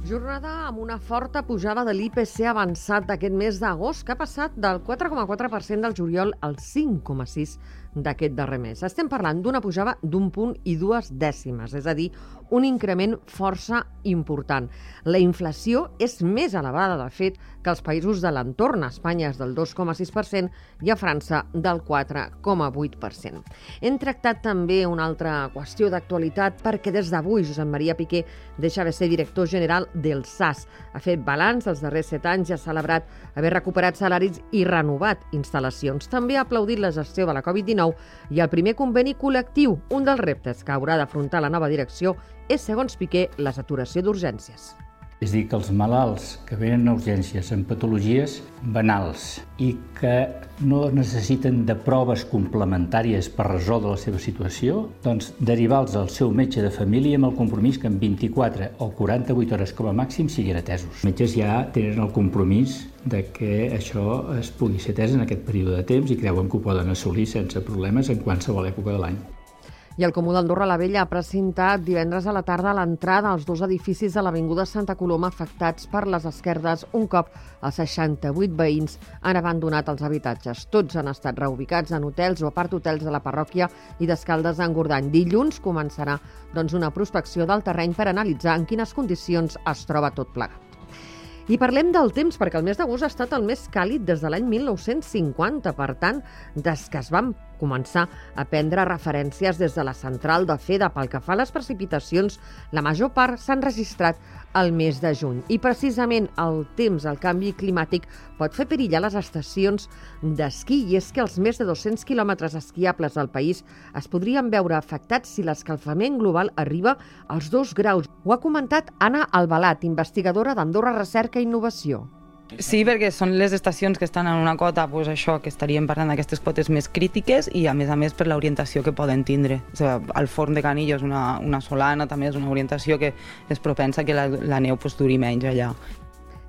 Jornada amb una forta pujada de l'IPC avançat d'aquest mes d'agost, que ha passat del 4,4% del juliol al 5,6% d'aquest darrer mes. Estem parlant d'una pujada d'un punt i dues dècimes, és a dir, un increment força important. La inflació és més elevada, de fet, que als països de l'entorn. Espanya és del 2,6% i a França del 4,8%. Hem tractat també una altra qüestió d'actualitat perquè des d'avui Josep Maria Piqué deixa de ser director general del SAS. Ha fet balanç dels darrers set anys i ha celebrat haver recuperat salaris i renovat instal·lacions. També ha aplaudit la gestió de la Covid-19 i el primer conveni col·lectiu. Un dels reptes que haurà d'afrontar la nova direcció és, segons Piqué, la saturació d'urgències. És dir, que els malalts que venen a urgències amb patologies banals i que no necessiten de proves complementàries per resoldre la seva situació, doncs derivar-los al seu metge de família amb el compromís que en 24 o 48 hores com a màxim siguin atesos. Els metges ja tenen el compromís de que això es pugui ser atès en aquest període de temps i creuen que ho poden assolir sense problemes en qualsevol època de l'any. I el Comú d'Andorra la Vella ha presentat divendres a la tarda l'entrada als dos edificis de l'Avinguda Santa Coloma afectats per les esquerdes un cop els 68 veïns han abandonat els habitatges. Tots han estat reubicats en hotels o apart hotels de la parròquia i d'Escaldes d'Engordany. Dilluns començarà doncs, una prospecció del terreny per analitzar en quines condicions es troba tot plegat. I parlem del temps, perquè el mes d'agost ha estat el més càlid des de l'any 1950. Per tant, des que es van començar a prendre referències des de la central de FEDA. Pel que fa a les precipitacions, la major part s'han registrat al mes de juny. I precisament el temps, el canvi climàtic, pot fer perillar les estacions d'esquí. I és que els més de 200 quilòmetres esquiables del país es podrien veure afectats si l'escalfament global arriba als dos graus. Ho ha comentat Anna Albalat, investigadora d'Andorra Recerca i Innovació. Sí, perquè són les estacions que estan en una cota, pues això, que estaríem parlant d'aquestes cotes més crítiques i a més a més per l'orientació que poden tindre. O sigui, el forn de Canillo és una, una solana, també és una orientació que és propensa que la, la neu pues, duri menys allà.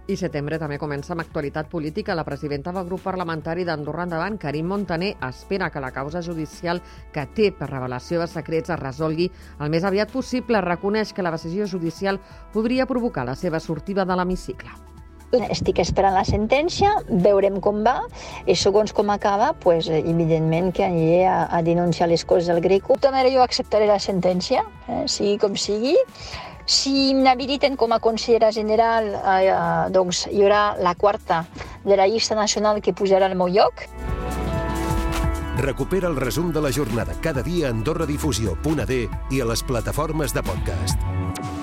I setembre també comença amb actualitat política. La presidenta del grup parlamentari d'Andorra Endavant, Karim Montaner, espera que la causa judicial que té per revelació de secrets es resolgui el més aviat possible. Reconeix que la decisió judicial podria provocar la seva sortida de l'hemicicle. Estic esperant la sentència, veurem com va i segons com acaba, pues, evidentment que aniré a, a denunciar les coses del Greco. També jo acceptaré la sentència, eh, sigui com sigui. Si m'habiliten com a consellera general, eh, doncs hi haurà la quarta de la llista nacional que pujarà al meu lloc. Recupera el resum de la jornada cada dia a AndorraDifusió.d i a les plataformes de podcast.